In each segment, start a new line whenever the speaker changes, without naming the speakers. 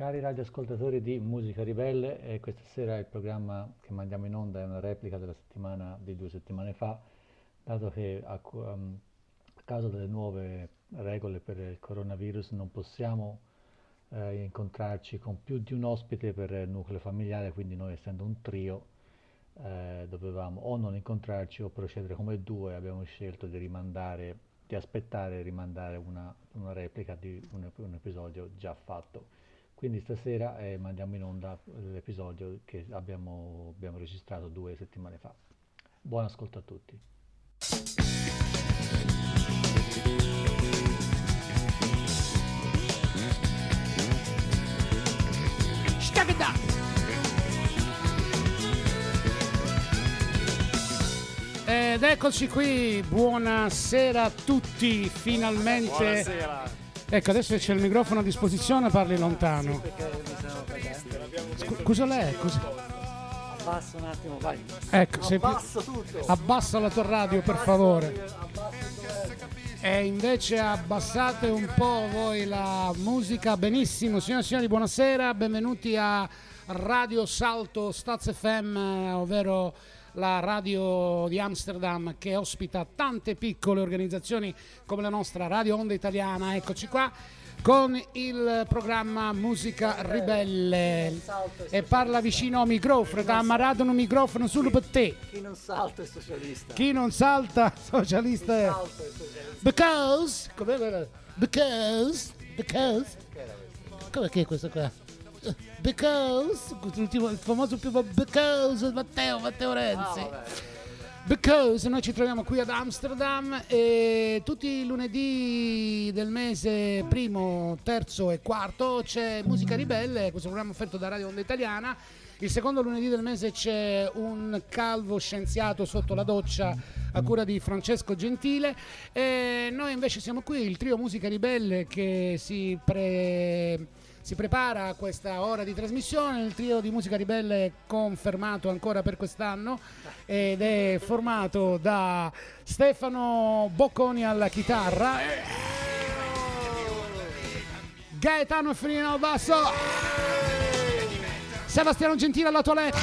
Cari radioascoltatori di Musica Ribelle, eh, questa sera il programma che mandiamo in onda è una replica della settimana di due settimane fa, dato che a, um, a causa delle nuove regole per il coronavirus non possiamo eh, incontrarci con più di un ospite per nucleo familiare, quindi noi essendo un trio eh, dovevamo o non incontrarci o procedere come due, abbiamo scelto di rimandare, di aspettare e rimandare una, una replica di un, un episodio già fatto. Quindi stasera eh, mandiamo in onda l'episodio che abbiamo, abbiamo registrato due settimane fa. Buon ascolto a tutti.
Ed eccoci qui, buonasera a tutti, finalmente.
Buonasera.
Ecco, adesso c'è il microfono a disposizione, parli lontano. Scu- cosa lei? Cosa...
Abbassa un attimo, vai.
Ecco,
Abbassa tutto.
Abbassa la tua radio, per favore. E invece abbassate un po' voi la musica. Benissimo, signore e signori, buonasera, benvenuti a Radio Salto Staz FM, ovvero la radio di Amsterdam che ospita tante piccole organizzazioni come la nostra Radio Onda Italiana. Eccoci qua con il programma Musica Ribelle e parla vicino al microfono, ha ammarato microfono solo per te.
Chi non salta è socialista.
Chi non salta, socialista è. Because, quella? Because, because, come che è questo qua? Because, il famoso più because, Matteo, Matteo
Ah,
Renzi.
vabbè.
Because noi ci troviamo qui ad Amsterdam e tutti i lunedì del mese primo, terzo e quarto c'è Musica Ribelle, questo programma offerto da Radio Onda Italiana. Il secondo lunedì del mese c'è un calvo scienziato sotto la doccia a cura di Francesco Gentile e noi invece siamo qui, il trio Musica Ribelle che si pre si prepara a questa ora di trasmissione, il trio di musica ribelle è confermato ancora per quest'anno ed è formato da Stefano Bocconi alla chitarra, Gaetano Frino al basso, Sebastiano Gentile alla toilette.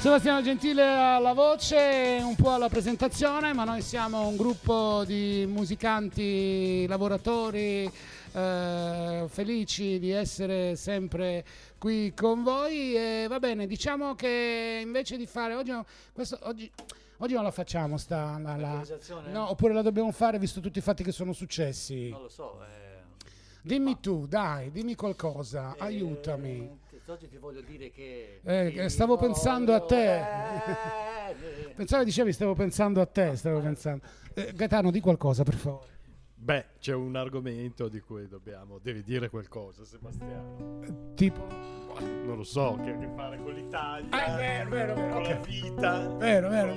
Sebastiano Gentile alla voce, un po' alla presentazione, ma noi siamo un gruppo di musicanti, lavoratori eh, felici di essere sempre qui con voi e va bene, diciamo che invece di fare oggi, questo, oggi, oggi non la facciamo sta la- la- no, oppure la dobbiamo fare visto tutti i fatti che sono successi.
Non lo so. eh,
Dimmi tu, dai, dimmi qualcosa,
eh,
aiutami.
Oggi ti voglio dire che...
Eh, stavo pensando a te.
eh,
Pensavo dicevi stavo pensando a te, stavo pensando. Eh, Gaetano, di qualcosa per favore.
Beh, c'è un argomento di cui dobbiamo. Devi dire qualcosa, Sebastiano.
Tipo.
Non lo so, che ha a che fare con l'Italia.
Ah, vero, vero, vero,
Con
ok.
la vita.
Vero, vero.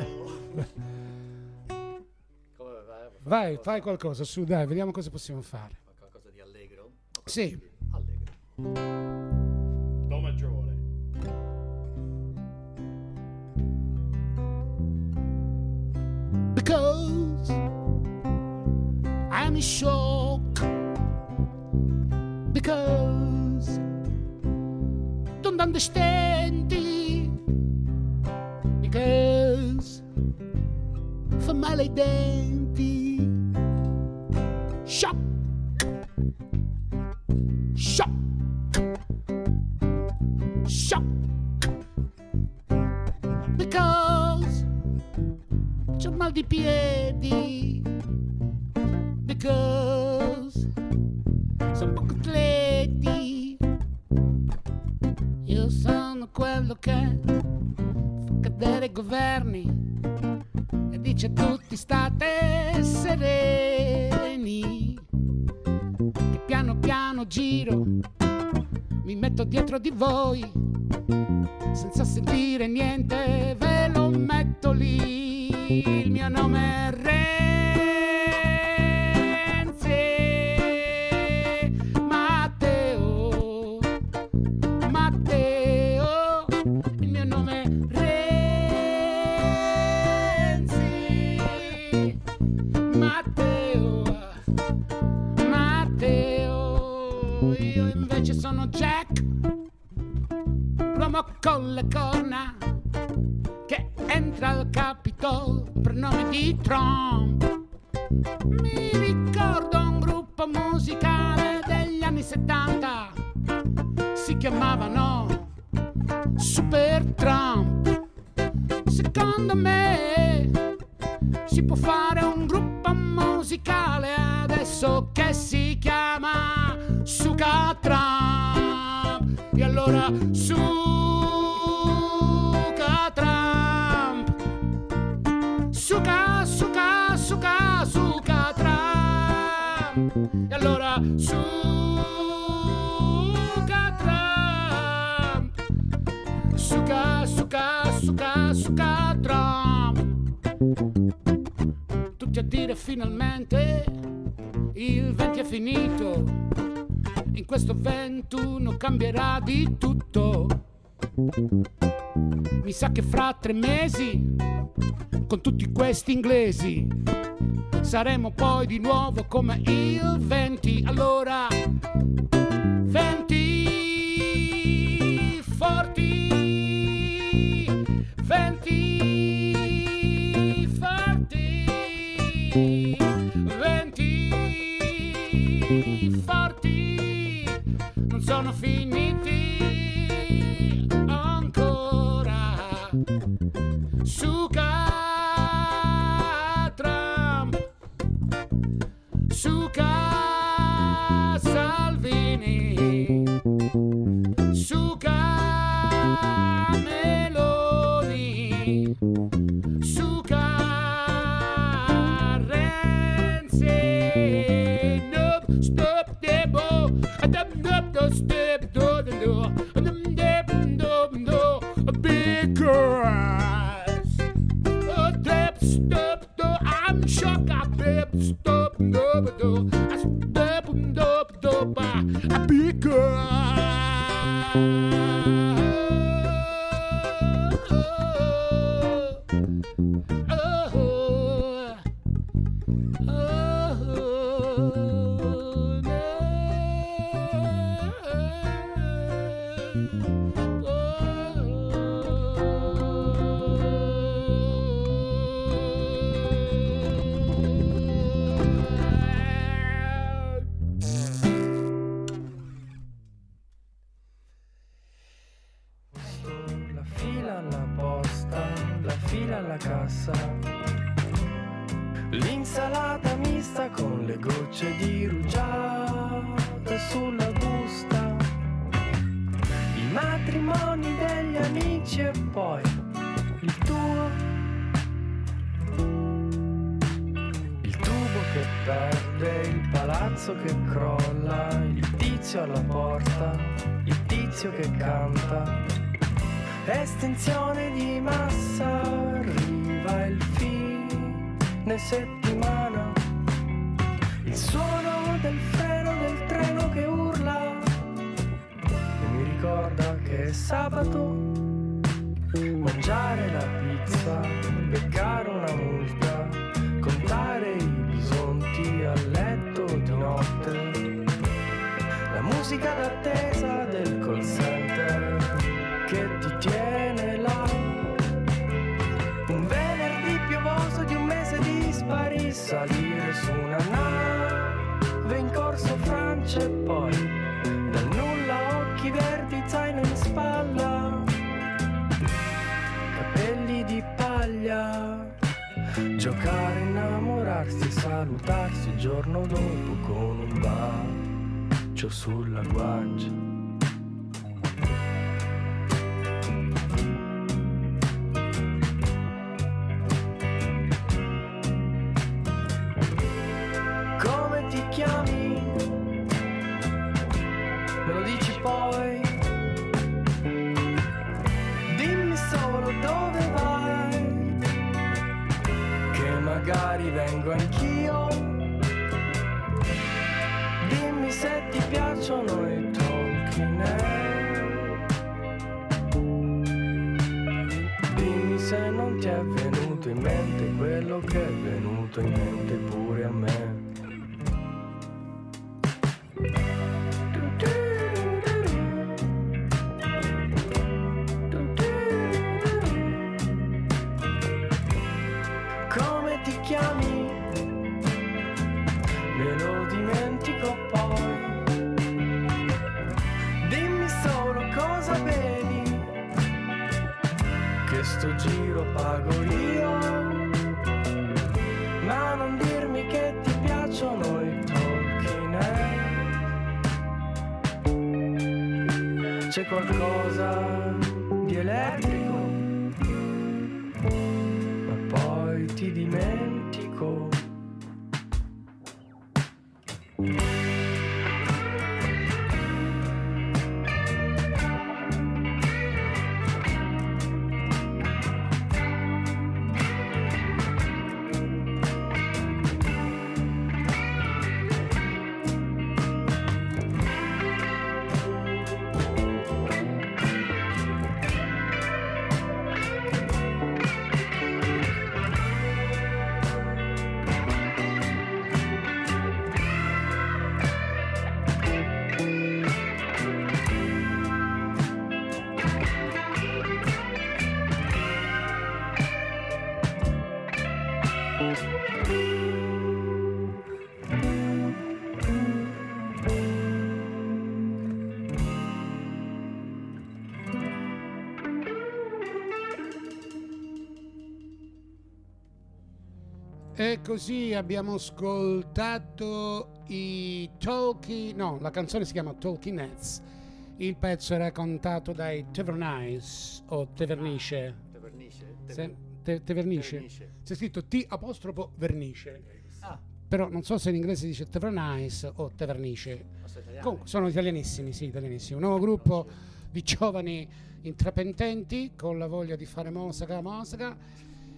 Come vai?
Vai, fai qualcosa, su, dai, vediamo cosa possiamo fare.
Fa Qualcosa di allegro?
Sì.
Allegro.
I'm in shock. Because don't understand it. Because fa fare un gruppo musicale adesso che si chiama Suga E allora Suga Trump. Suga, Suga, Suga, Suga Trump. E allora Suga Trump. Suga, Suga, Suga, Suga finalmente il 20 è finito. In questo 21 cambierà di tutto. Mi sa che fra tre mesi, con tutti questi inglesi, saremo poi di nuovo come il 20. Allora...
Coffee a pica. Giocare, innamorarsi, salutarsi il giorno dopo con un bacio sulla guancia.
E così abbiamo ascoltato i Talking, no, la canzone si chiama Talking Heads. Il pezzo era cantato dai Tavernais o Tevernice.
Tavernice?
Se- te- tevernice.
Tavernice.
C'è scritto T apostrofo vernice.
Ah,
Però non so se in inglese dice Tavernais o Tevernice. Comunque sono italianissimi, sì, italianissimi. Un nuovo gruppo di giovani intraprendenti con la voglia di fare musica, musica.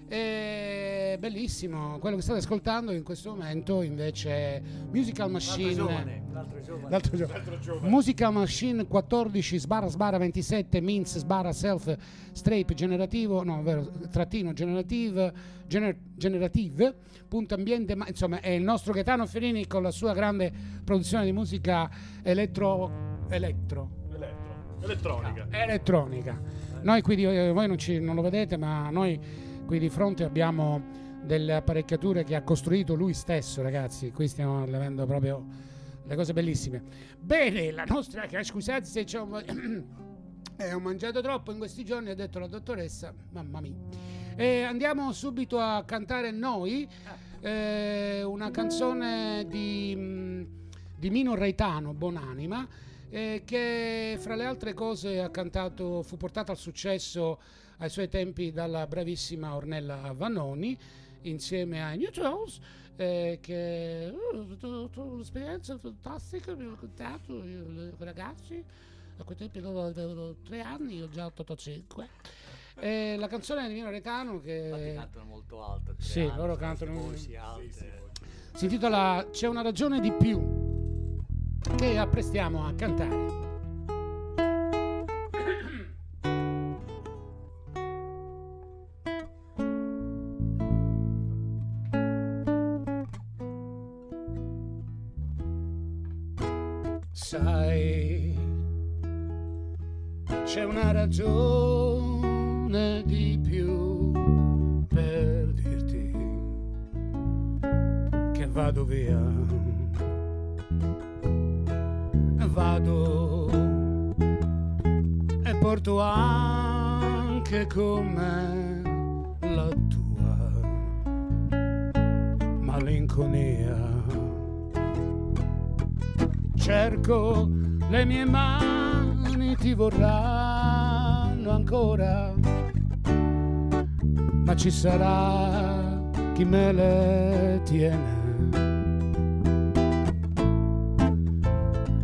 E bellissimo. Quello che state ascoltando in questo momento invece è Musical
L'altro
Machine.
giovane, l'altro giovane.
L'altro giorno. Musical Machine 14 sbarra sbarra 27 Minz sbarra self strape generativo no vero trattino generative gener- generative punto ambiente ma insomma è il nostro Gaetano Ferini con la sua grande produzione di musica elettro elettro
Elettro. Elettronica.
elettronica noi qui di- eh, voi non, ci- non lo vedete ma noi qui di fronte abbiamo delle apparecchiature che ha costruito lui stesso ragazzi. Qui stiamo avendo proprio le cose bellissime. Bene la nostra scusate se un po'- eh, ho mangiato troppo in questi giorni ha detto la dottoressa mamma mia. E andiamo subito a cantare noi eh, una canzone di, mh, di Mino Reitano Bonanima eh, che fra le altre cose ha cantato fu portata al successo ai suoi tempi dalla bravissima Ornella Vannoni insieme ai New Trolls eh, che uh, ho avuto un'esperienza fantastica mi ho raccontato i ragazzi a quei tempi loro avevano tre anni io già 85 eh, la canzone di Mino Retano
Infatti
che
cantano molto alto.
Sì,
alte,
loro cantano-
voci alte.
si intitola C'è una ragione di più che apprestiamo a cantare ragione di più per dirti che vado via. Vado e porto anche con me la tua malinconia. Cerco le mie mani ti vorranno ancora, ma ci sarà chi me le tiene.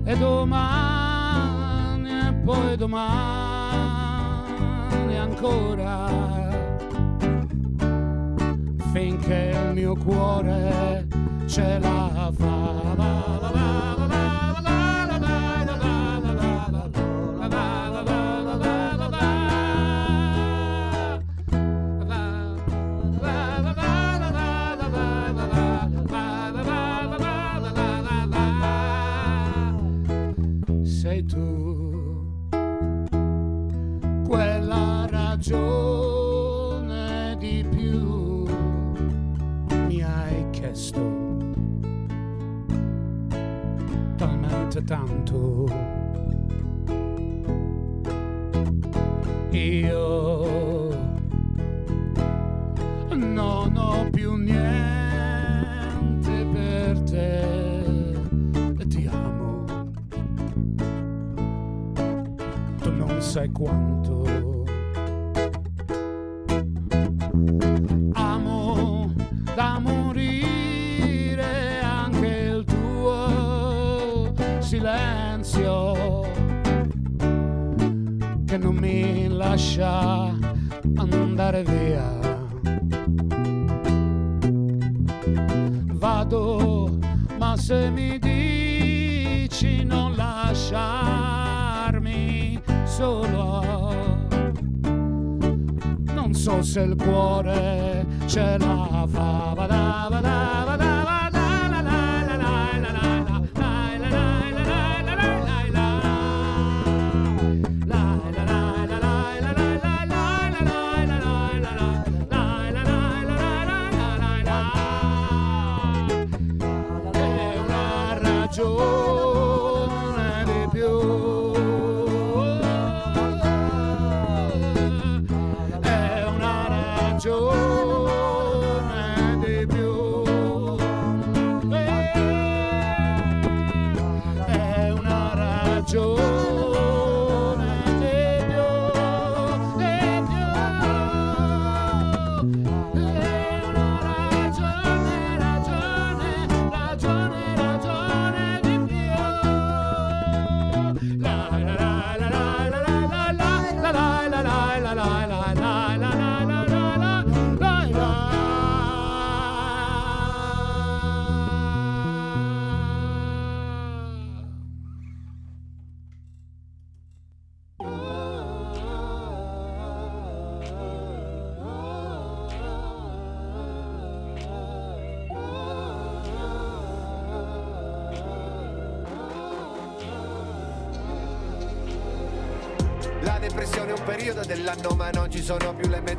E domani e poi domani ancora, finché il mio cuore ce la fa. Sei talmente tanto io non ho più niente per te ti amo tu sai quanto. Lascia andare via. Vado, ma se mi dici non lasciarmi solo, non so se il cuore ce la fa. Vada, vada, vada,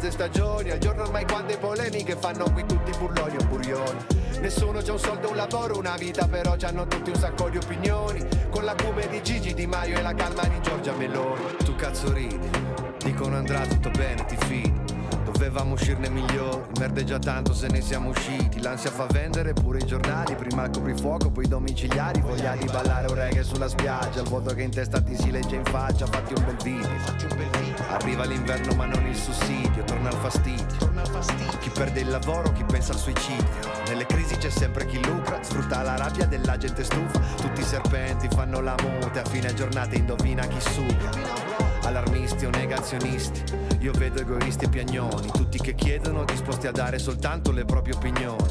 mezze stagioni Al giorno ormai quante polemiche fanno qui tutti burloni o burioni. Nessuno c'ha un soldo, un lavoro, una vita però c'hanno tutti un sacco di opinioni. Con l'acume di Gigi Di Maio e la calma di Giorgia Meloni. Tu cazzo ridi, dicono andrà tutto bene, ti fidi Dovevamo uscirne migliori, merdeggia tanto se ne siamo usciti. L'ansia fa vendere pure i giornali, prima il coprifuoco, poi i domiciliari. Voglia di ballare un reggae sulla spiaggia, il vuoto che in testa ti si legge in faccia. Fatti un bel video, arriva l'inverno ma non il sussidio, torna il fastidio. Chi perde il lavoro, chi pensa al suicidio. Nelle crisi c'è sempre chi lucra, sfrutta la rabbia della gente stufa. Tutti i serpenti fanno la mute, a fine giornata indovina chi suga Allarmisti o negazionisti, io vedo egoisti e piagnoni, tutti che chiedono disposti a dare soltanto le proprie opinioni.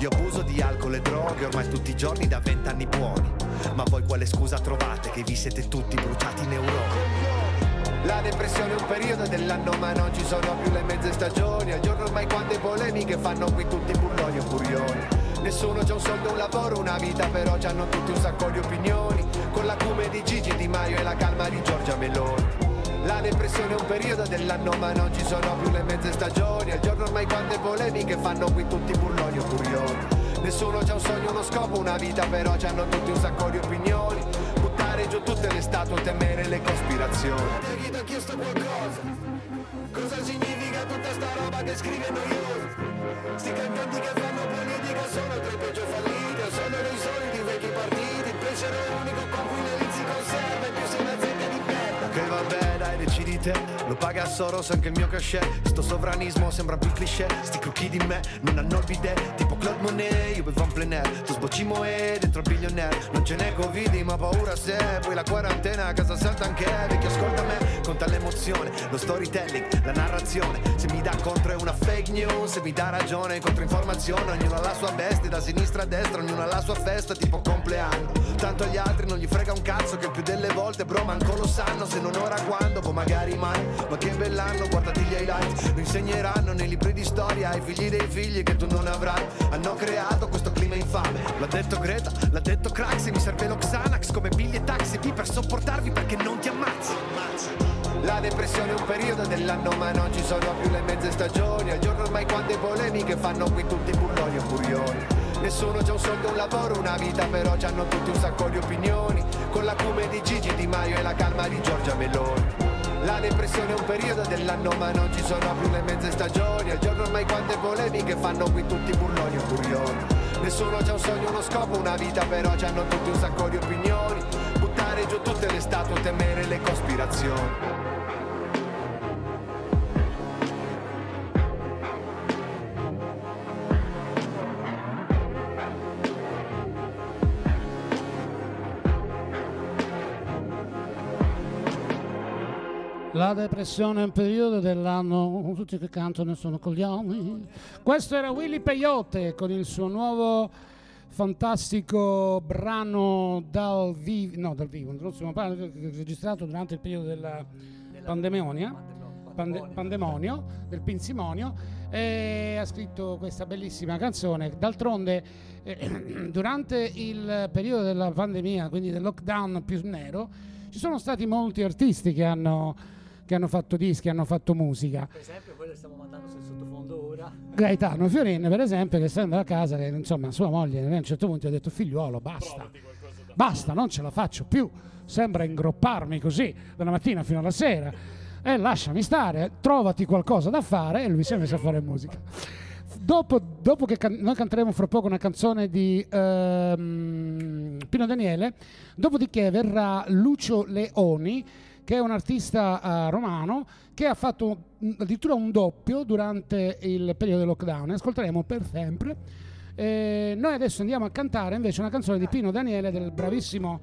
Io abuso di alcol e droghe ormai tutti i giorni da vent'anni buoni, ma voi quale scusa trovate che vi siete tutti bruciati in Europa? La depressione è un periodo dell'anno ma non ci sono più le mezze stagioni. Al giorno ormai quante polemiche fanno qui tutti burloni o furioni. Nessuno c'ha un soldo, un lavoro, una vita però c'hanno tutti un sacco di opinioni. Con l'acume di Gigi Di Maio e la calma di Giorgia Meloni la depressione è un periodo dell'anno ma non ci sono più le mezze stagioni. Al giorno ormai quante polemiche fanno qui tutti burloni o furioni. Nessuno c'ha un sogno, uno scopo, una vita però c'hanno tutti un sacco di opinioni. Buttare giù tutte le statue, temere le cospirazioni. Chi ti ha chiesto qualcosa? Cosa significa tutta sta roba che scrive noiosa? Sti cantanti che fanno politica sono tra i peggio falliti sono dei soliti vecchi partiti. Il pensiero unico con cui le si conserva E più sei una vabbè dai decidi te. Lo paga Soros anche il mio cachet. Sto sovranismo sembra più cliché. Sti crocchi di me non hanno il bidet Tipo Claude Monet, io bevo un plein air. Tu sbocci moe dentro il billionaire. Non ce n'è covid ma paura se Poi la quarantena a casa santa anche Vecchio ascolta me, conta l'emozione Lo storytelling, la narrazione. Se mi dà contro è una fake news Se mi dà ragione, controinformazione. Ognuno ha la sua bestia, da sinistra a destra Ognuno ha la sua festa, tipo compleanno. Tanto agli altri non gli frega un cazzo Che più delle volte bro manco lo sanno. Se non ora quando, boh magari mai. Ma che bell'anno, guardati gli highlights. Lo insegneranno nei libri di storia Ai figli dei figli che tu non avrai. Hanno creato questo clima infame. L'ha detto Greta, l'ha detto Craxi. Mi serve lo Xanax come Billy e Taxi. B Per sopportarvi perché non ti ammazzi. La depressione è un periodo dell'anno ma non ci sono più le mezze stagioni. Al giorno ormai quante polemiche fanno qui tutti burloni o furioni Nessuno c'ha un soldo, un lavoro, una vita però c'hanno tutti un sacco di opinioni. Con l'acume di Gigi Di Maio e la calma di Giorgia Meloni. La depressione è un periodo dell'anno ma non ci sono più le mezze stagioni. Al giorno ormai quante polemiche fanno qui tutti burloni o furioni Nessuno c'ha un sogno, uno scopo, una vita però c'hanno tutti un sacco di opinioni. Buttare giù tutte le statue, temere le cospirazioni
La depressione è un periodo dell'anno, tutti che cantano sono coglioni. Questo era Willy Peyote con il suo nuovo fantastico brano dal vivo, no dal vivo, registrato durante il periodo della pandemonia, pande- pandemonio, del pinsimonio, e ha scritto questa bellissima canzone. D'altronde, eh, durante il periodo della pandemia, quindi del lockdown più nero, ci sono stati molti artisti che hanno, che hanno fatto dischi, hanno fatto musica.
Per esempio, quello che stiamo mandando sul sottofondo ora.
Gaetano Fiorin, per esempio, che essendo a casa, che insomma sua moglie a un certo punto ha detto figliuolo, basta, basta, non ce la faccio più, sembra ingropparmi così dalla mattina fino alla sera, e lasciami stare, trovati qualcosa da fare, e lui si è messo a fare musica. Dopo, dopo che can- noi canteremo fra poco una canzone di ehm, Pino Daniele, dopodiché verrà Lucio Leoni, che è un artista eh, romano che ha fatto mm, addirittura un doppio durante il periodo del lockdown. Ascolteremo per sempre. Eh, noi adesso andiamo a cantare invece una canzone di Pino Daniele, del bravissimo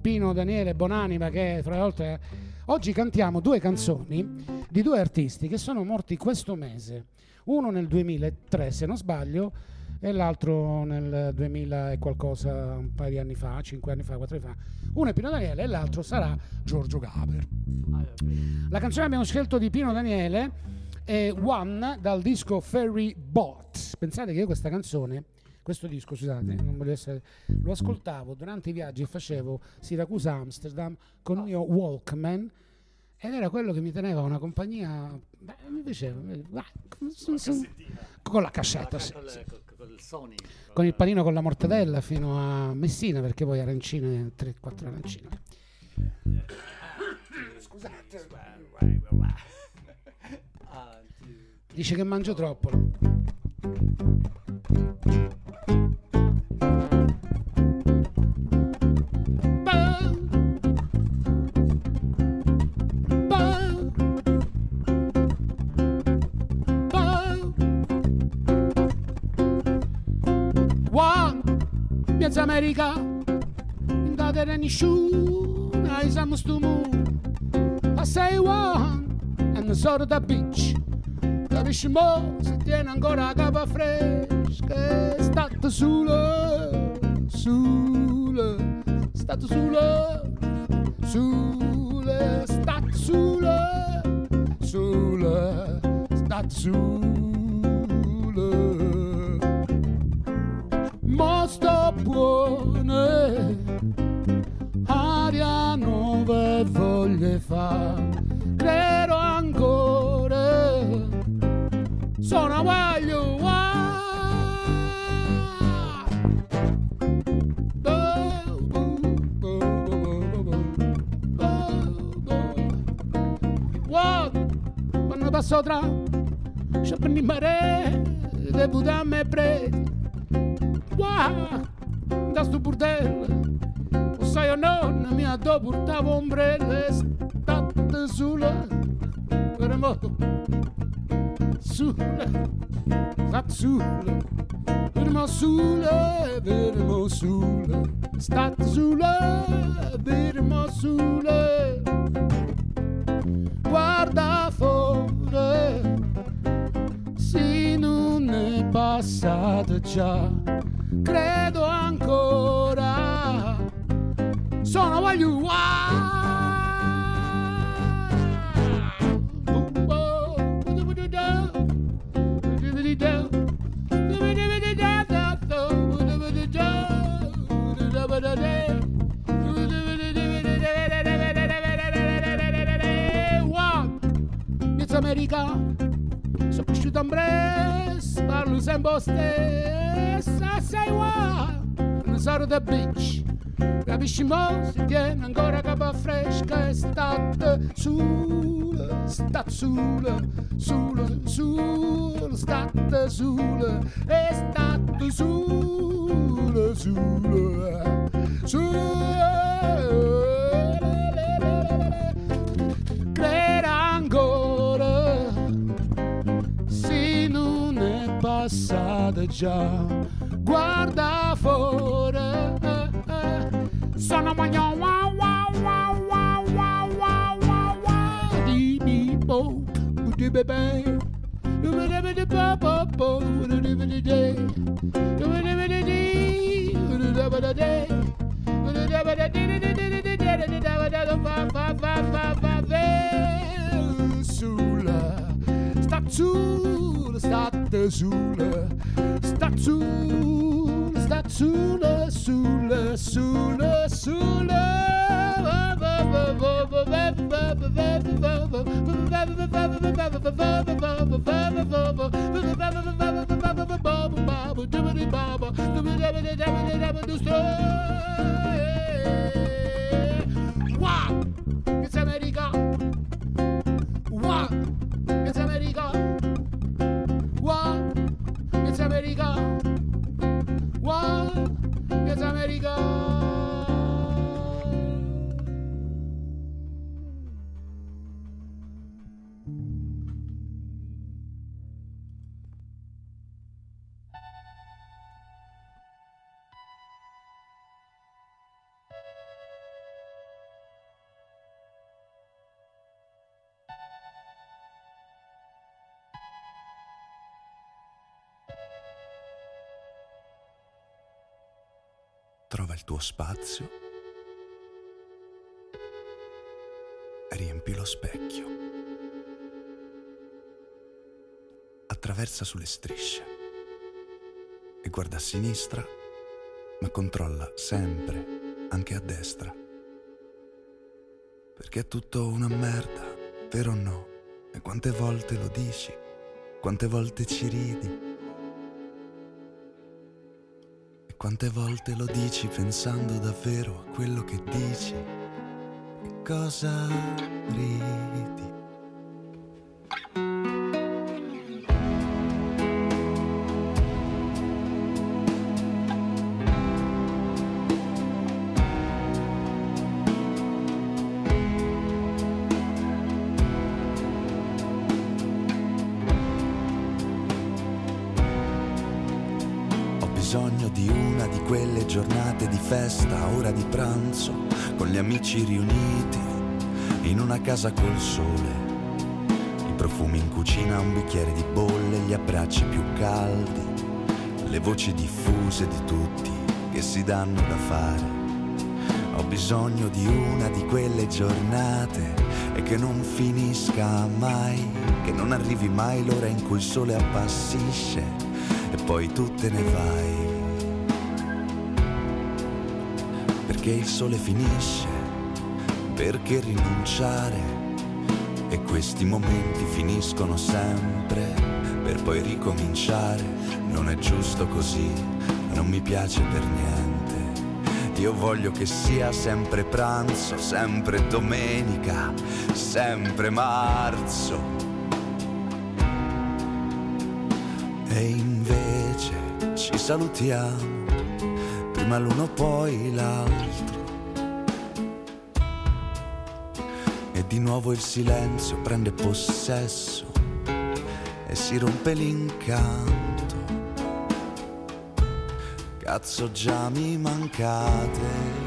Pino Daniele Bonanima, che tra l'altro è- oggi cantiamo due canzoni di due artisti che sono morti questo mese. Uno nel 2003, se non sbaglio, e l'altro nel 2000 e qualcosa, un paio di anni fa, cinque anni fa, quattro anni fa. Uno è Pino Daniele e l'altro sarà Giorgio Gaber. La canzone che abbiamo scelto di Pino Daniele è One dal disco Ferry Bot. Pensate che io questa canzone, questo disco, scusate, non voglio essere, lo ascoltavo durante i viaggi che facevo Siracusa-Amsterdam con il mio Walkman ed era quello che mi teneva una compagnia, beh, mi piaceva, mi- vai, con, con la cassetta, sì, sì.
Sony.
con il panino con la mortadella fino a Messina perché poi arancine, 3-4 arancine.
Scusate.
Dice che mangio troppo. It's America, that there any shoe, I must move. I say one, and so to the beach. Carissimo, se tiene ancora capa fresca, è stato sulle, sulle, stato sulle, sulle, stato sulle, sulle, stato sulle. sotra Shapni mare de Buddha me pre. Qua da sto bordello O sai o non mi addo portavo un State sulle Per moto Sulle State sulle Per mo sulle Per mo sulle State sulle Per mo sulle Guarda fuori passato già, credo ancora, sono voglio Miez I say what embostees. Aceiwa, nas of the beach. Gabi Shimon, Sidiana, ancora capa fresca, estate sulla, estate sulla, sulla, sulla, estate sulla, estate sulla, sulla, sulla. Passata già, guarda fuori. Sono magno wow wow wow wow wow wow wow wow di Sulla, sta sulla, sta sulla, sta sulla, sta sulla, sulla, sulla, Wow! America!
Trova il tuo spazio. Riempi lo specchio. Attraversa sulle strisce. E guarda a sinistra, ma controlla sempre, anche a destra. Perché è tutto una merda, vero o no? E quante volte lo dici? Quante volte ci ridi? Quante volte lo dici pensando davvero a quello che dici? E cosa ridi? Amici riuniti in una casa col sole. I profumi in cucina, un bicchiere di bolle, gli abbracci più caldi, le voci diffuse di tutti che si danno da fare. Ho bisogno di una di quelle giornate e che non finisca mai, che non arrivi mai l'ora in cui il sole appassisce e poi tu te ne vai. Perché il sole finisce, perché rinunciare e questi momenti finiscono sempre per poi ricominciare. Non è giusto così, non mi piace per niente. Io voglio che sia sempre pranzo, sempre domenica, sempre marzo. E invece ci salutiamo, prima l'uno poi l'altro. Di nuovo il silenzio prende possesso e si rompe l'incanto. Cazzo già mi mancate.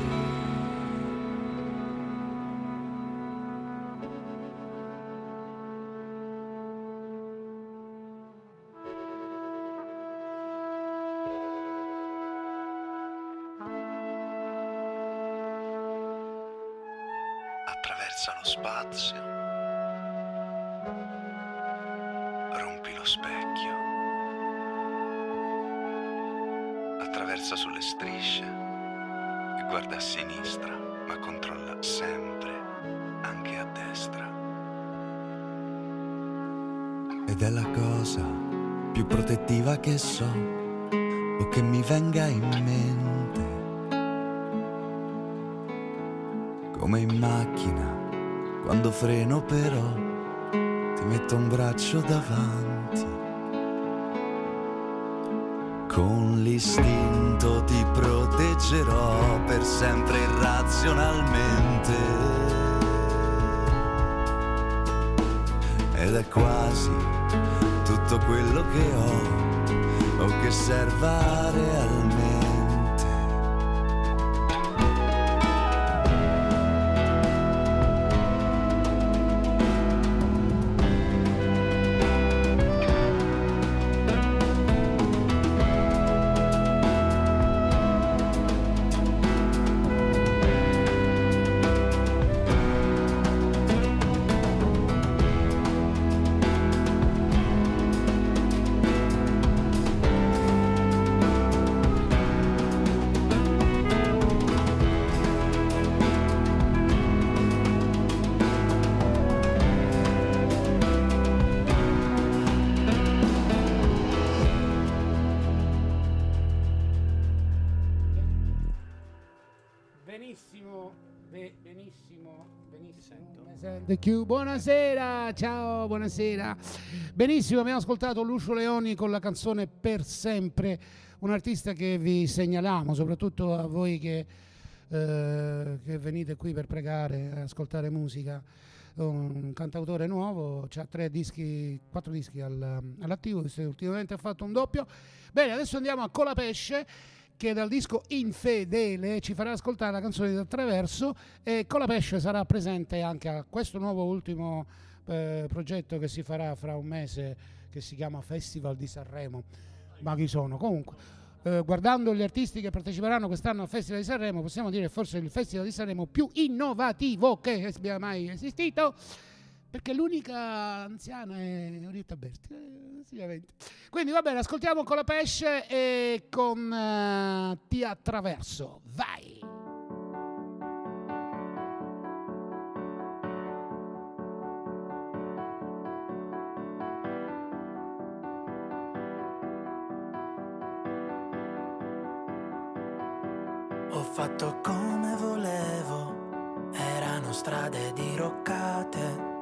Spazio. Rompi lo specchio. Attraversa sulle strisce e guarda a sinistra, ma controlla sempre, anche a destra. Ed è la cosa più protettiva che so o che mi venga in mente. Come in macchina, quando freno però, ti metto un braccio davanti. Con l'istinto ti proteggerò per sempre irrazionalmente. Ed è quasi tutto quello che ho o che serva realmente.
Sente più. Buonasera, ciao, buonasera. Benissimo, abbiamo ascoltato Lucio Leoni con la canzone Per sempre, un artista che vi segnaliamo, soprattutto a voi che, eh, che venite qui per pregare, ascoltare musica. Un cantautore nuovo, ha tre dischi, quattro dischi al- all'attivo, ultimamente ha fatto un doppio. Bene, adesso andiamo a Colapesce che dal disco Infedele ci farà ascoltare la canzone di Attraverso e Colapesce sarà presente anche a questo nuovo ultimo eh, progetto che si farà fra un mese che si chiama Festival di Sanremo. Ma chi sono? Comunque, eh, guardando gli artisti che parteciperanno quest'anno al Festival di Sanremo, possiamo dire forse il Festival di Sanremo più innovativo che abbia mai esistito perché l'unica anziana è Orietta Berti. eh, sicuramente. Quindi va bene, ascoltiamo con la pesce e con eh, Ti attraverso. Vai!
Ho fatto come volevo, erano strade diroccate,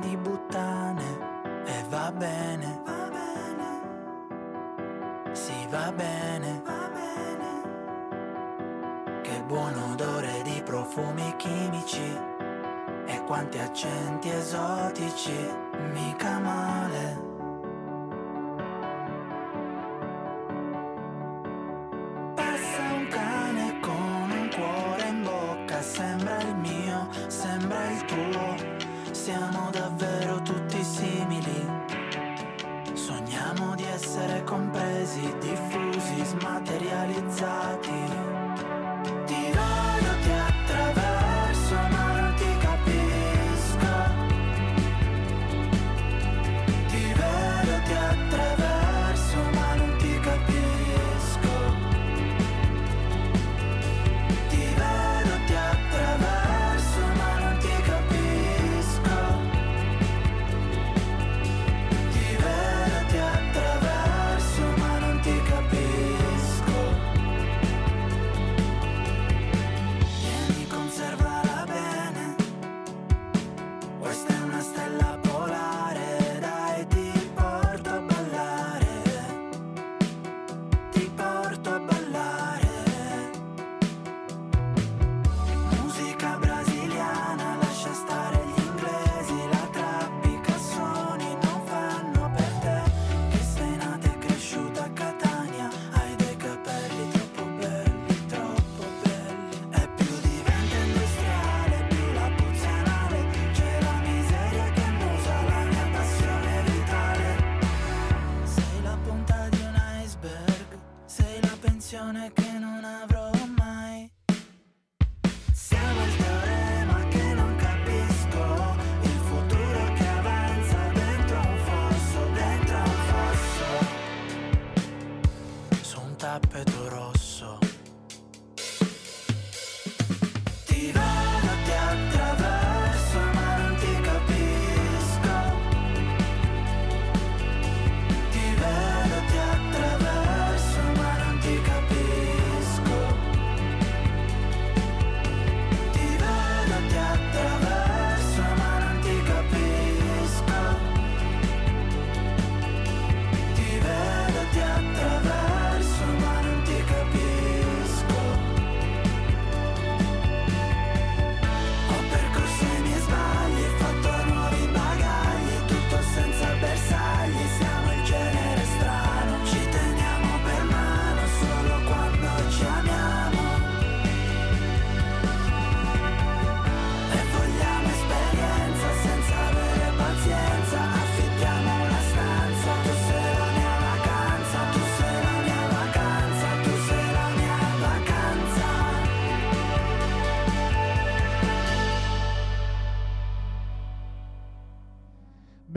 di buttane, e va bene, va bene, sì va bene, va bene, che buon odore di profumi chimici, e quanti accenti esotici, mica male.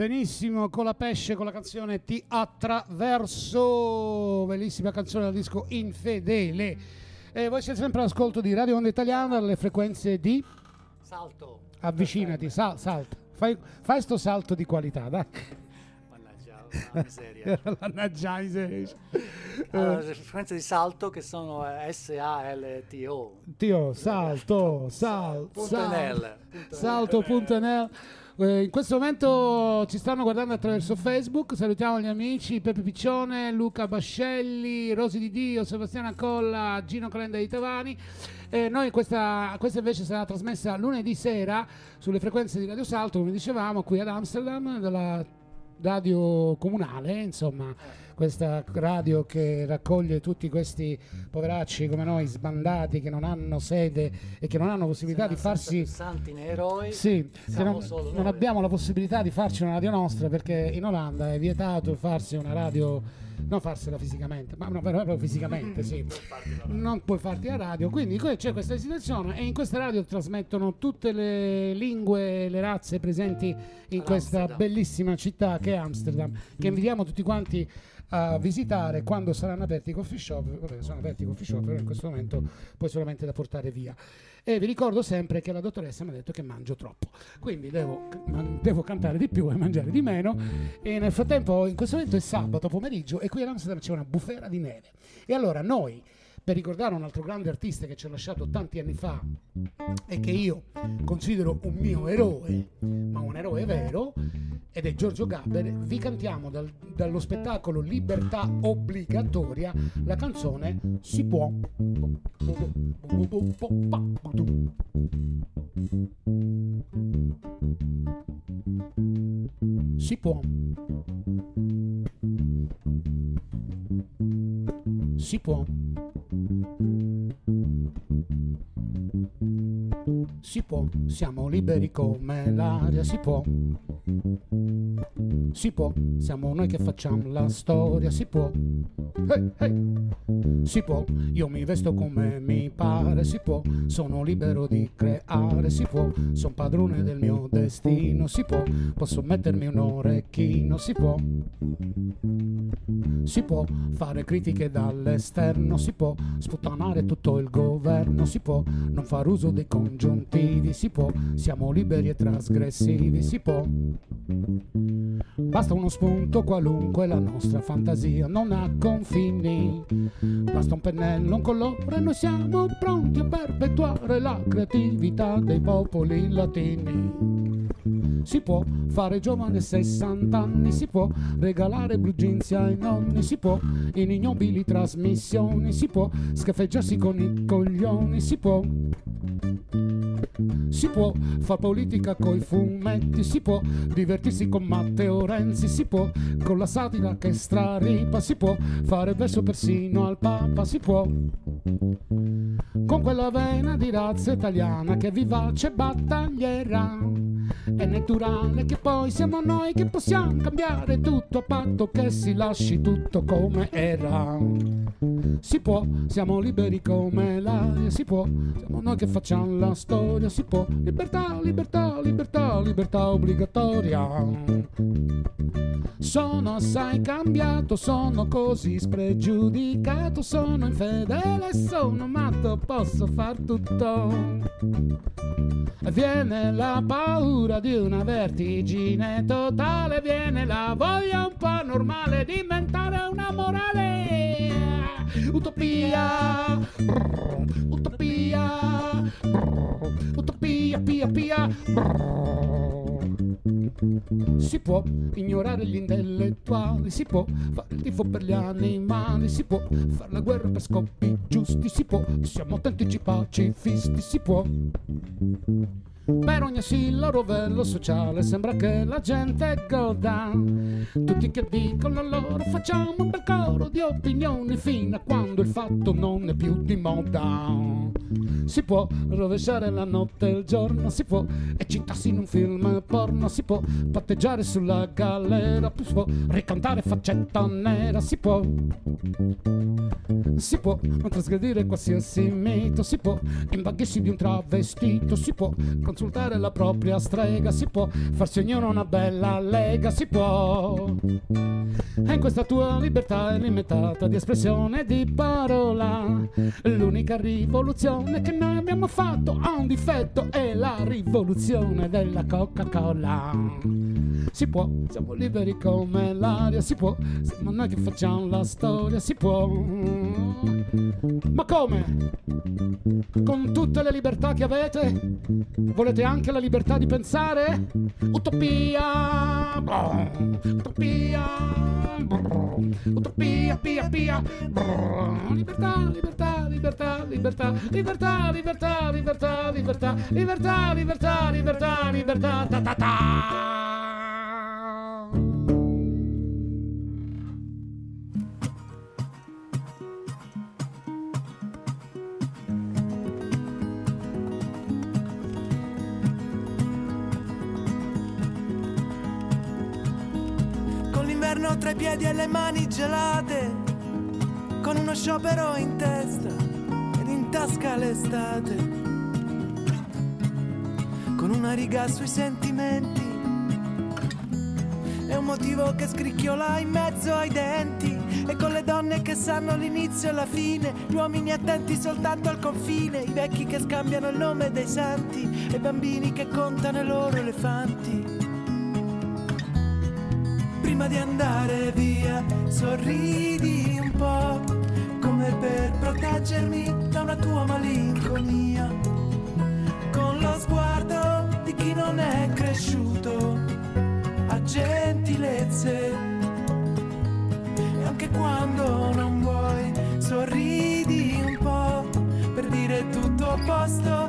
Benissimo, con la pesce, con la canzone Ti attraverso, bellissima canzone dal disco Infedele. E voi siete sempre all'ascolto di Radio Onda Italiana, alle frequenze di...
Salto.
Avvicinati, sal- salta. Fai, fai sto salto di qualità, dai.
La miseria.
Mannaggia la miseria.
Allora, le frequenze di salto che sono eh, S-A-L-T-O.
Tio, salto, sal,
Punto
sal-
NL.
salto.nl. Eh, in questo momento ci stanno guardando attraverso Facebook. Salutiamo gli amici Peppe Piccione, Luca Bascelli, Rosi Di Dio, Sebastiana Colla, Gino Calenda di Tavani. Eh, noi questa, questa invece sarà trasmessa lunedì sera sulle frequenze di Radio Salto, come dicevamo, qui ad Amsterdam, dalla radio comunale, insomma, questa radio che raccoglie tutti questi poveracci come noi sbandati che non hanno sede e che non hanno possibilità di farsi
Santi né eroi.
sì, non, non abbiamo la possibilità di farci una radio nostra perché in Olanda è vietato farsi una radio, non farsela fisicamente, ma no, proprio fisicamente, sì. Non puoi farti la radio, quindi c'è questa situazione e in questa radio trasmettono tutte le lingue, le razze presenti in questa bellissima città che è Amsterdam, che invitiamo tutti quanti a visitare quando saranno aperti i coffee shop, vabbè, sono aperti i coffee shop, però in questo momento poi solamente da portare via. E vi ricordo sempre che la dottoressa mi ha detto che mangio troppo, quindi devo, devo cantare di più e mangiare di meno. E nel frattempo, in questo momento è sabato pomeriggio e qui ad Amsterdam c'è una bufera di neve. E allora noi, per ricordare un altro grande artista che ci ha lasciato tanti anni fa e che io considero un mio eroe, ma un eroe vero, ed è Giorgio Gaber, vi cantiamo dal- dallo spettacolo Libertà Obbligatoria la canzone Si può. Si può. Si può. Si può, siamo liberi come l'aria, si può. Si può, siamo noi che facciamo la storia, si può. Hey, hey. Si può, io mi vesto come mi pare, si può, sono libero di creare, si può, sono padrone del mio destino, si può, posso mettermi un orecchino, si può. Si può fare critiche dall'esterno, si può sputtanare tutto il governo, si può non far uso dei congiuntivi, si può, siamo liberi e trasgressivi, si può. Basta uno spunto qualunque, la nostra fantasia non ha confini. Basta un pennello, un colore, noi siamo pronti a perpetuare la creatività dei popoli latini. Si può fare giovane 60 anni, si può regalare blue jeans ai nonni, si può in ignobili trasmissioni, si può scaffeggiarsi con i coglioni, si può. Si può far politica coi fumetti, si può divertirsi con Matteo Renzi, si può con la satira che straripa, si può fare verso persino al Papa, si può con quella vena di razza italiana che vivace battaglierà. È naturale che poi siamo noi che possiamo cambiare tutto a patto che si lasci tutto come era. Si può, siamo liberi come l'aria, si può, siamo noi che facciamo la storia, si può. Libertà, libertà, libertà, libertà obbligatoria. Sono assai cambiato, sono così spregiudicato, sono infedele, sono matto, posso far tutto. Viene la paura di una vertigine totale, viene la voglia un po' normale di diventare una morale. Utopia, brr, utopia, utopia, pia, pia. Si può ignorare gli intellettuali, si può fare il tifo per gli animali, si può fare la guerra per scopi giusti, si può, siamo autentici pacifisti, si può. Per ogni asilo rovello sociale sembra che la gente goda. Tutti che dicono loro facciamo un bel coro di opinioni fino a quando il fatto non è più di moda. Si può rovesciare la notte e il giorno, si può eccitarsi in un film porno, si può patteggiare sulla galera, si può ricantare faccetta nera, si può. Si può trasgredire qualsiasi mito, si può imbaghersi di un travestito, si può consultare la propria strega, si può farsi ognuno una bella lega, si può. E in questa tua libertà illimitata di espressione e di parola, l'unica rivoluzione che noi abbiamo fatto ha un difetto, è la rivoluzione della Coca-Cola. Si può, siamo liberi come l'aria, si può, siamo noi che facciamo la storia, si può. Ma come? Con tutte le libertà che avete? Volete anche la libertà di pensare? Utopia! Utopia! Utopia, pia, pia! Libertà, libertà, libertà, libertà, libertà, libertà, libertà, libertà, libertà, libertà, libertà, libertà, ta ta ta!
Piedi e le mani gelate, con uno sciopero in testa ed in tasca l'estate, con una riga sui sentimenti e un motivo che scricchiola in mezzo ai denti. E con le donne che sanno l'inizio e la fine, gli uomini attenti soltanto al confine, i vecchi che scambiano il nome dei santi e i bambini che contano i loro elefanti prima di andare via sorridi un po' come per proteggermi da una tua malinconia. Con lo sguardo di chi non è cresciuto a gentilezze. E anche quando non vuoi sorridi un po' per dire tutto a posto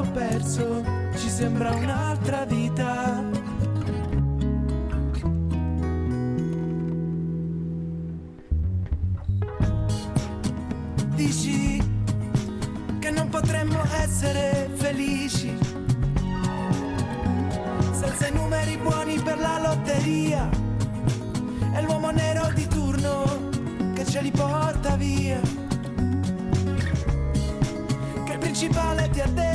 andato perso ci sembra un'altra vita. Dici che non potremmo essere felici senza i numeri buoni per la lotteria. È l'uomo nero di turno che ce li porta via che il principale ti ha detto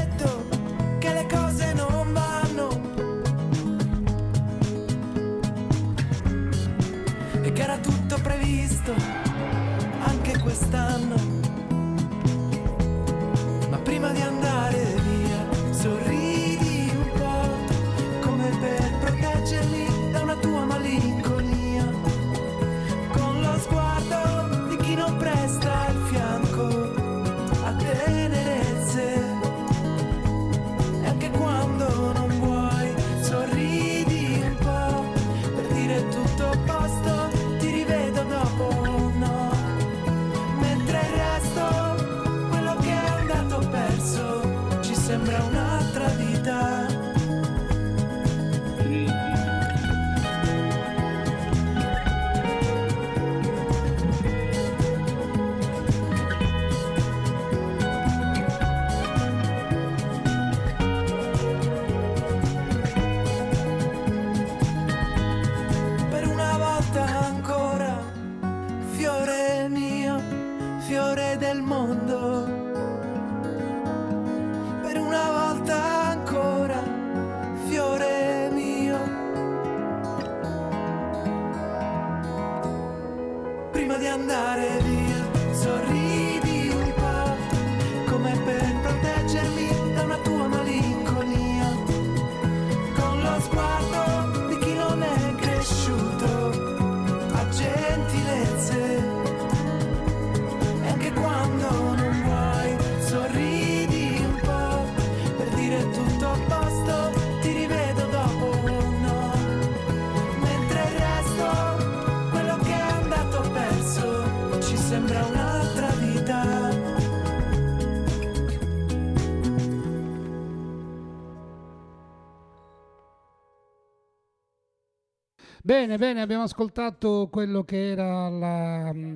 Bene, bene, abbiamo ascoltato quello che era la mm,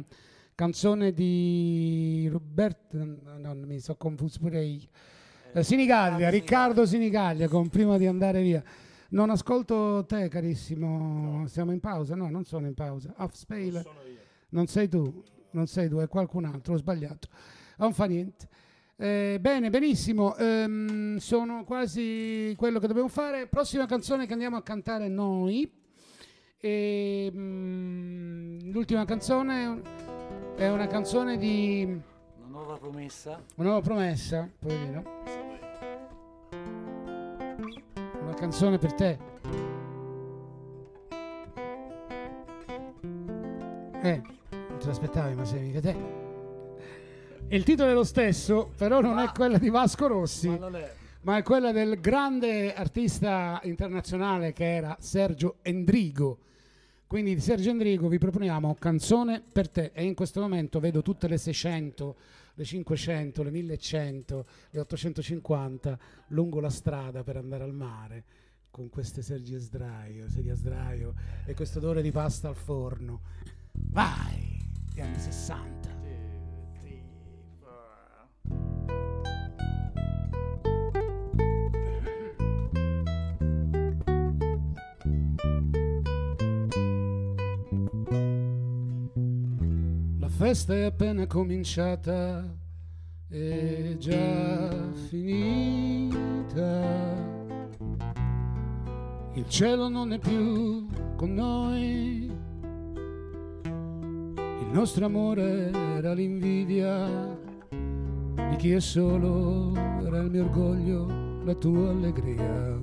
canzone di Roberto, no, mi sono confuso pure io. Eh, Sinigaglia, Riccardo Sinigaglia con Prima di andare via. Non ascolto te, carissimo. Siamo in pausa? No, non sono in pausa. Off spale. Non sei tu. non sei tu, è qualcun altro, ho sbagliato. Non fa niente. Eh, bene, benissimo, ehm, sono quasi quello che dobbiamo fare. Prossima canzone che andiamo a cantare noi. E, mm, l'ultima canzone è una canzone di
Una nuova promessa.
una nuova promessa, poverino. Una canzone per te. Eh, non te l'aspettavi, ma sei mica te. Il titolo è lo stesso, però non è quella di Vasco Rossi,
Ma è.
ma è quella del grande artista internazionale che era Sergio Endrigo. Quindi di Sergio Endrigo vi proponiamo Canzone per te e in questo momento vedo tutte le 600, le 500, le 1100, le 850 lungo la strada per andare al mare con queste sedie a sdraio, sedie a sdraio e questo odore di pasta al forno. Vai! Gli anni 60. Festa è appena cominciata e già finita. Il cielo non è più con noi. Il nostro amore era l'invidia di chi è solo, era il mio orgoglio, la tua allegria.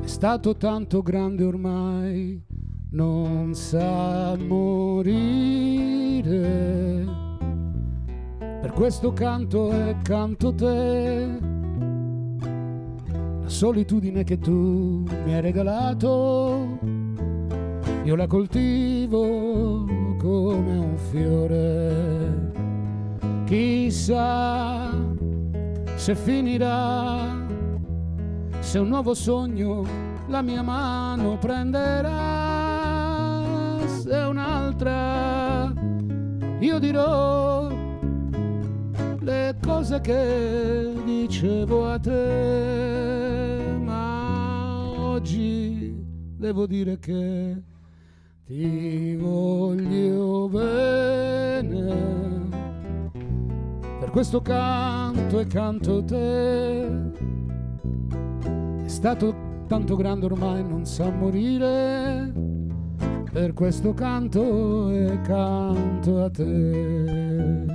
È stato tanto grande ormai, non sa morire. Per questo canto e canto te. La solitudine che tu mi hai regalato, io la coltivo come un fiore. Chissà se finirà se un nuovo sogno la mia mano prenderà, se un'altra io dirò le cose che dicevo a te, ma oggi devo dire che ti voglio bene. Per questo canto e canto te è stato tanto grande ormai non sa morire per questo canto e canto a te.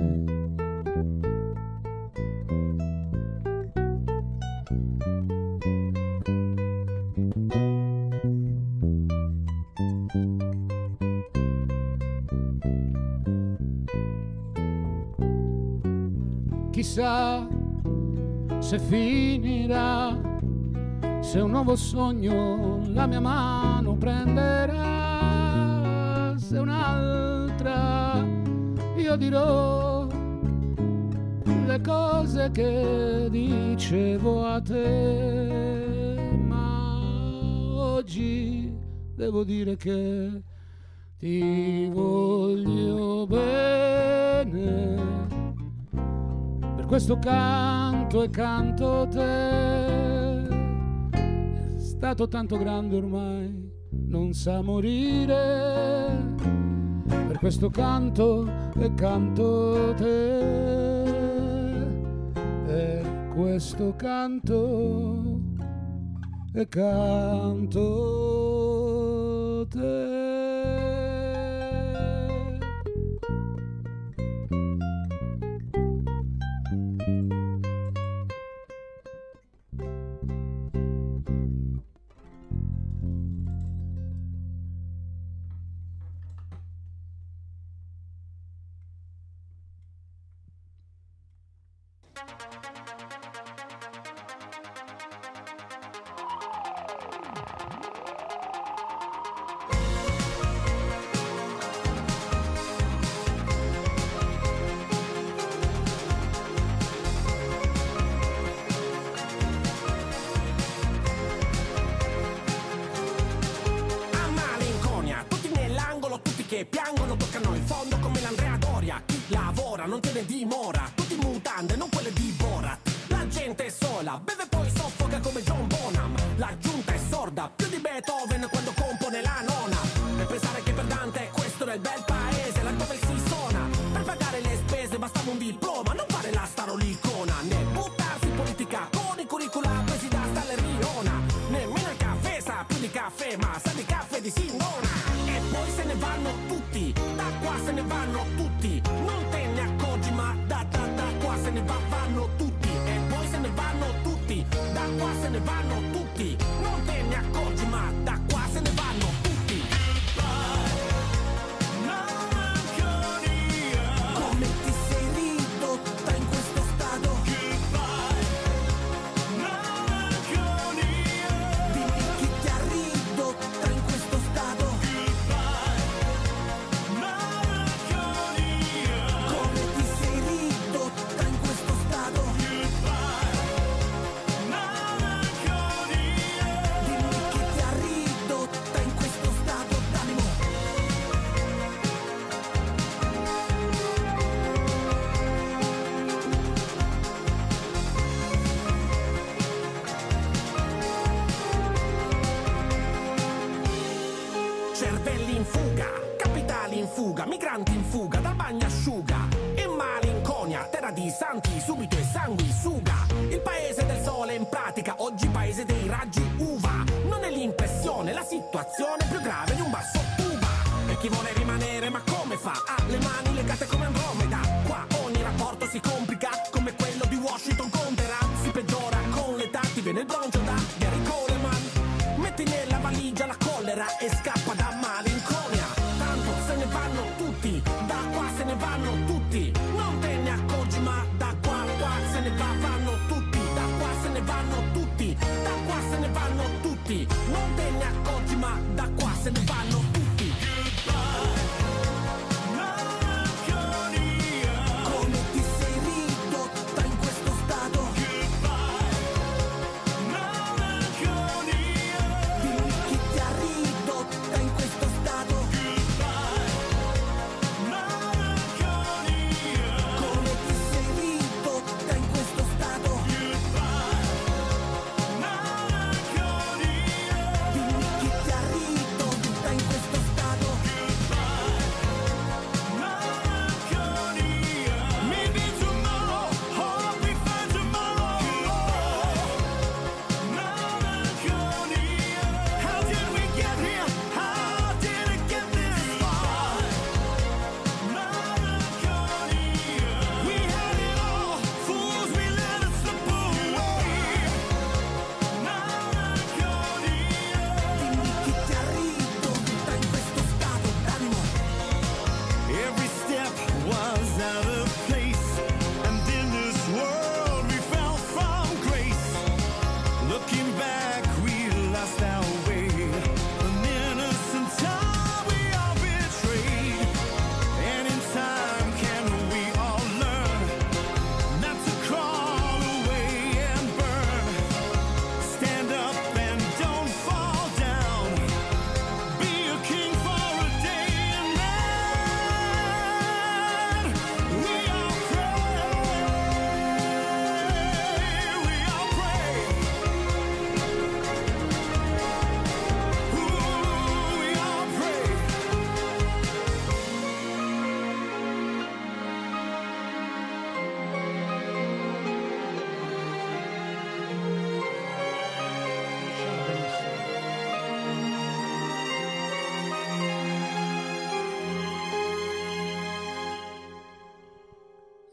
Chissà se finirà se un nuovo sogno la mia mano prenderà, se un'altra io dirò le cose che dicevo a te, ma oggi devo dire che ti voglio bene. Per questo canto e canto te è stato tanto grande ormai, non sa morire. Questo canto e canto te, per questo canto e canto te.
lavora, non tiene dimora. Tutti in mutande, non quelle di Borat. La gente è sola, beve poi soffoca come John Bonham. La giunta è sorda, più di Beethoven quando compone la nona. E pensare che per Dante questo era il bel paese, la tua versione hermano sanguisuga. Il paese del sole in pratica, oggi paese dei raggi uva. Non è l'impressione, la situazione più
grande.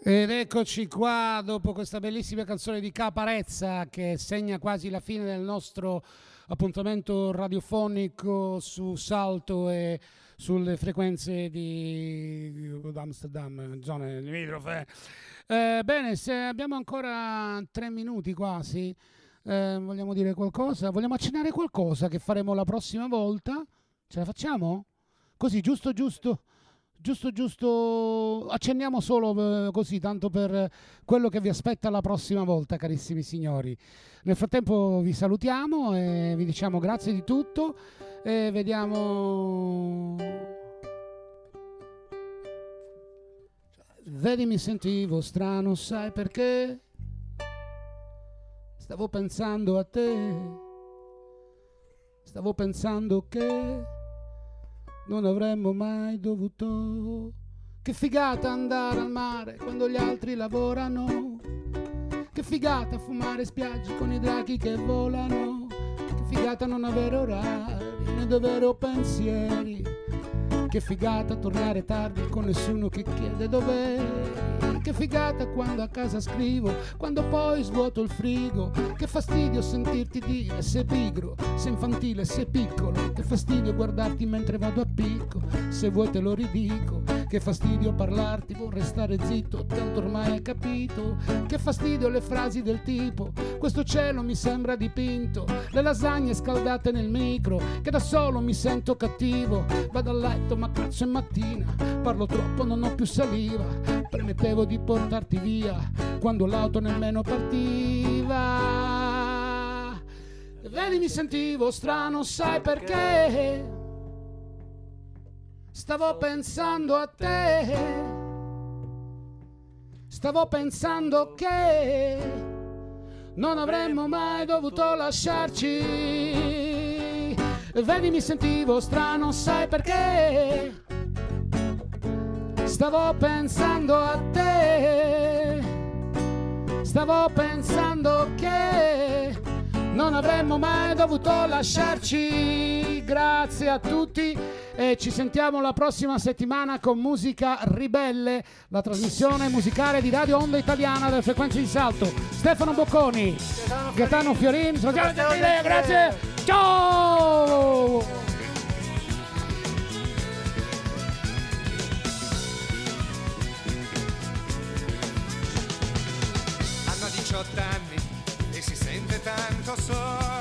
Ed eccoci qua dopo questa bellissima canzone di Caparezza che segna quasi la fine del nostro appuntamento radiofonico su Salto e sulle frequenze di Amsterdam, zone limitrofe. Eh, bene, se abbiamo ancora tre minuti quasi, eh, vogliamo dire qualcosa? Vogliamo accennare qualcosa che faremo la prossima volta? Ce la facciamo? Così, giusto, giusto. Giusto, giusto, accenniamo solo eh, così, tanto per quello che vi aspetta la prossima volta, carissimi signori. Nel frattempo vi salutiamo e vi diciamo grazie di tutto e vediamo... Vedi mi sentivo strano, sai perché? Stavo pensando a te, stavo pensando che non avremmo mai dovuto. Che figata andare al mare quando gli altri lavorano. Che figata fumare spiagge con i draghi che volano. Che figata non avere orari né dover pensieri. Che figata tornare tardi con nessuno che chiede dov'è. Che figata quando a casa scrivo, quando poi svuoto il frigo. Che fastidio sentirti dire se pigro, se infantile, se piccolo. Che fastidio guardarti mentre vado a picco, se vuoi te lo ridico. Che fastidio parlarti, vorrei stare zitto, tanto ormai hai capito. Che fastidio le frasi del tipo, questo cielo mi sembra dipinto. Le lasagne scaldate nel micro, che da solo mi sento cattivo. Vado a letto ma cazzo è mattina, parlo troppo, non ho più saliva. Premettevo di portarti via quando l'auto nemmeno partiva. Vedi mi sentivo strano, sai perché? Stavo pensando a te. Stavo pensando che non avremmo mai dovuto lasciarci. Vedi, mi sentivo strano, sai perché? Stavo pensando a te. Stavo pensando che non avremmo mai dovuto lasciarci. Grazie a tutti e ci sentiamo la prossima settimana con Musica Ribelle, la trasmissione musicale di Radio Onda Italiana delle frequenze di salto. Stefano Bocconi, Gaetano Fiorin, grazie. Ciao! tan cosa